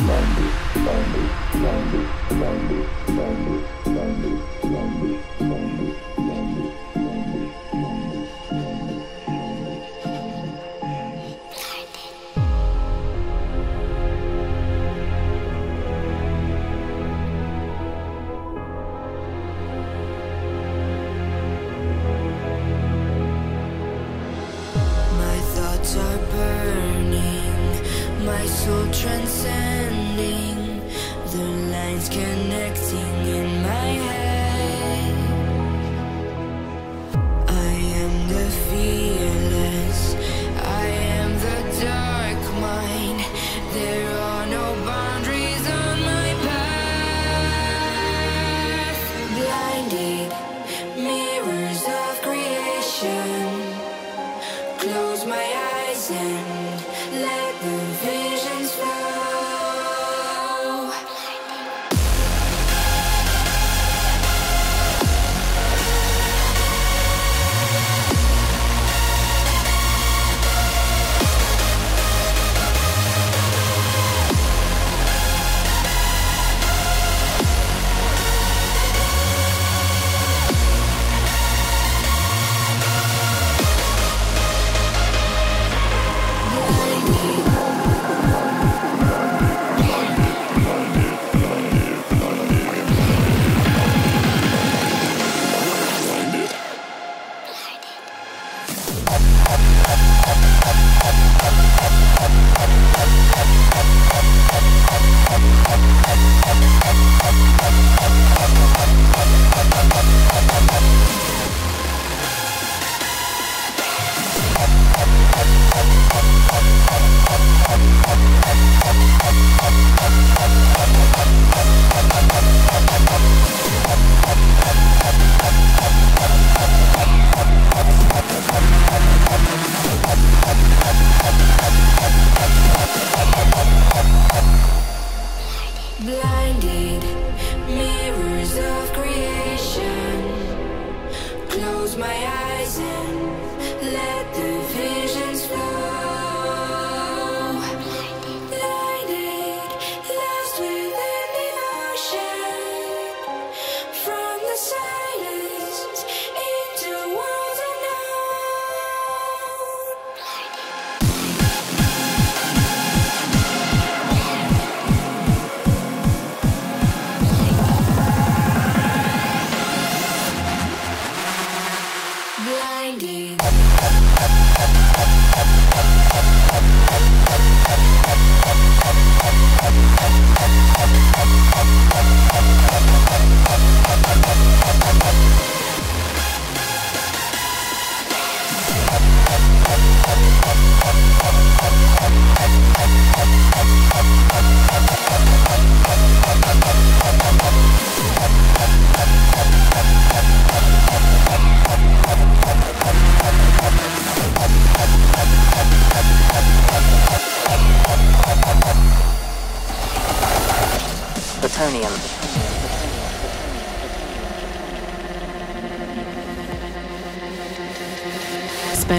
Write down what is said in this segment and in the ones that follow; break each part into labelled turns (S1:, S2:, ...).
S1: London, London, London, London, London, London,
S2: London,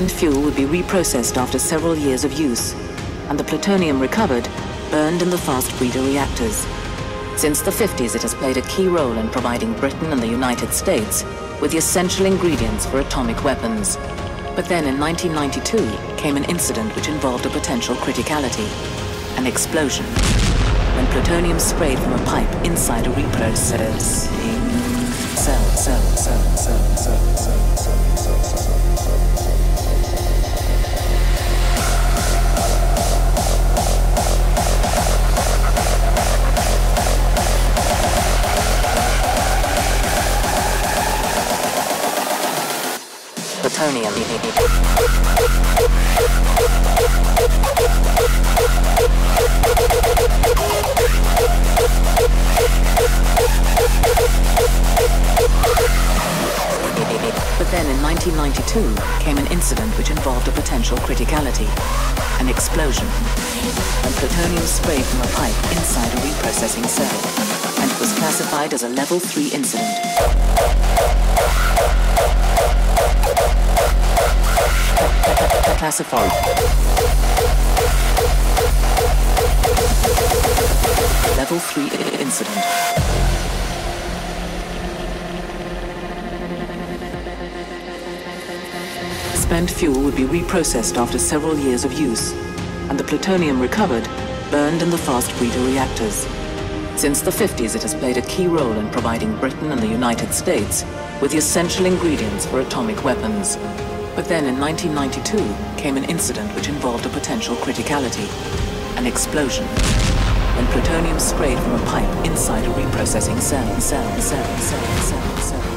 S2: Spent fuel would be reprocessed after several years of use, and the plutonium recovered burned in the fast breeder reactors. Since the 50s, it has played a key role in providing Britain and the United States with the essential ingredients for atomic weapons. But then in 1992 came an incident which involved a potential criticality an explosion when plutonium sprayed from a pipe inside a reprocessing cell, cell, cell, cell, cell, cell, But then in 1992 came an incident which involved a potential criticality an explosion. When plutonium sprayed from a pipe inside a reprocessing cell, and it was classified as a level 3 incident. Classified. Level 3 incident. Spent fuel would be reprocessed after several years of use, and the plutonium recovered burned in the fast breeder reactors. Since the 50s, it has played a key role in providing Britain and the United States with the essential ingredients for atomic weapons. But then in 1992 came an incident which involved a potential criticality, an explosion, when plutonium sprayed from a pipe inside a reprocessing cell, cell, cell, cell, cell, cell.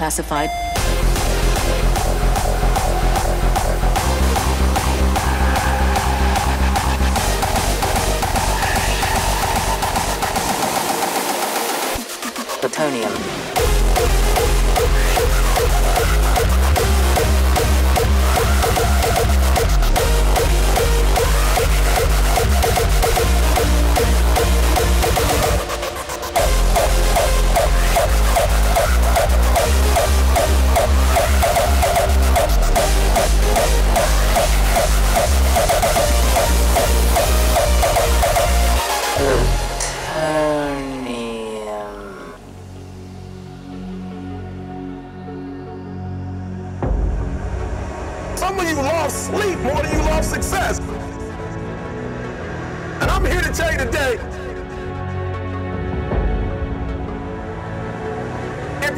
S2: Classified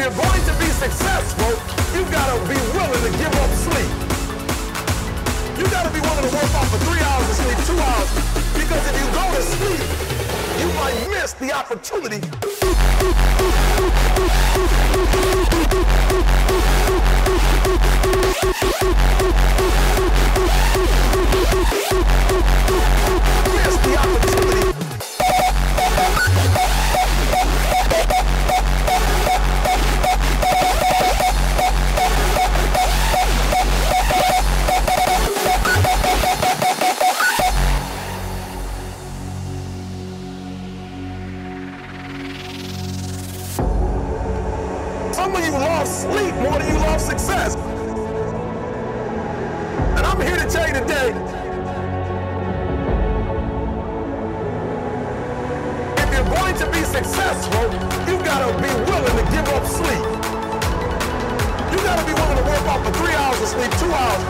S3: you're going to be successful, you gotta be willing to give up sleep. You gotta be willing to work off for three hours and sleep two hours. Because if you go to sleep, you might miss the opportunity miss the opportunity sleep more than you love success. And I'm here to tell you today if you're going to be successful, you gotta be willing to give up sleep. You gotta be willing to work off for three hours and sleep two hours.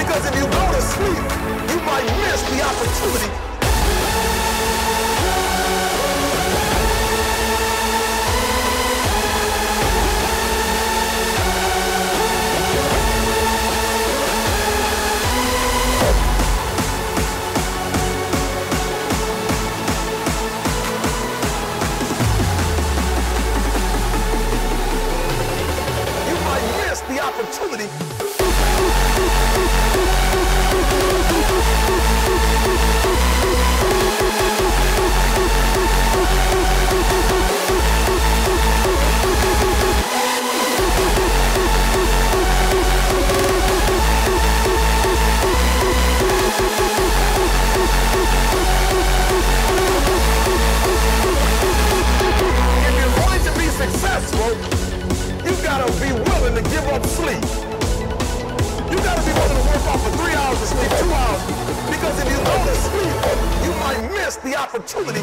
S3: Because if you go to sleep, you might miss the opportunity to sleep. You gotta be willing to work off for three hours and sleep two hours. Because if you to sleep, you might miss the opportunity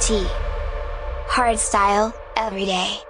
S4: Triple T. Hardstyle, every day.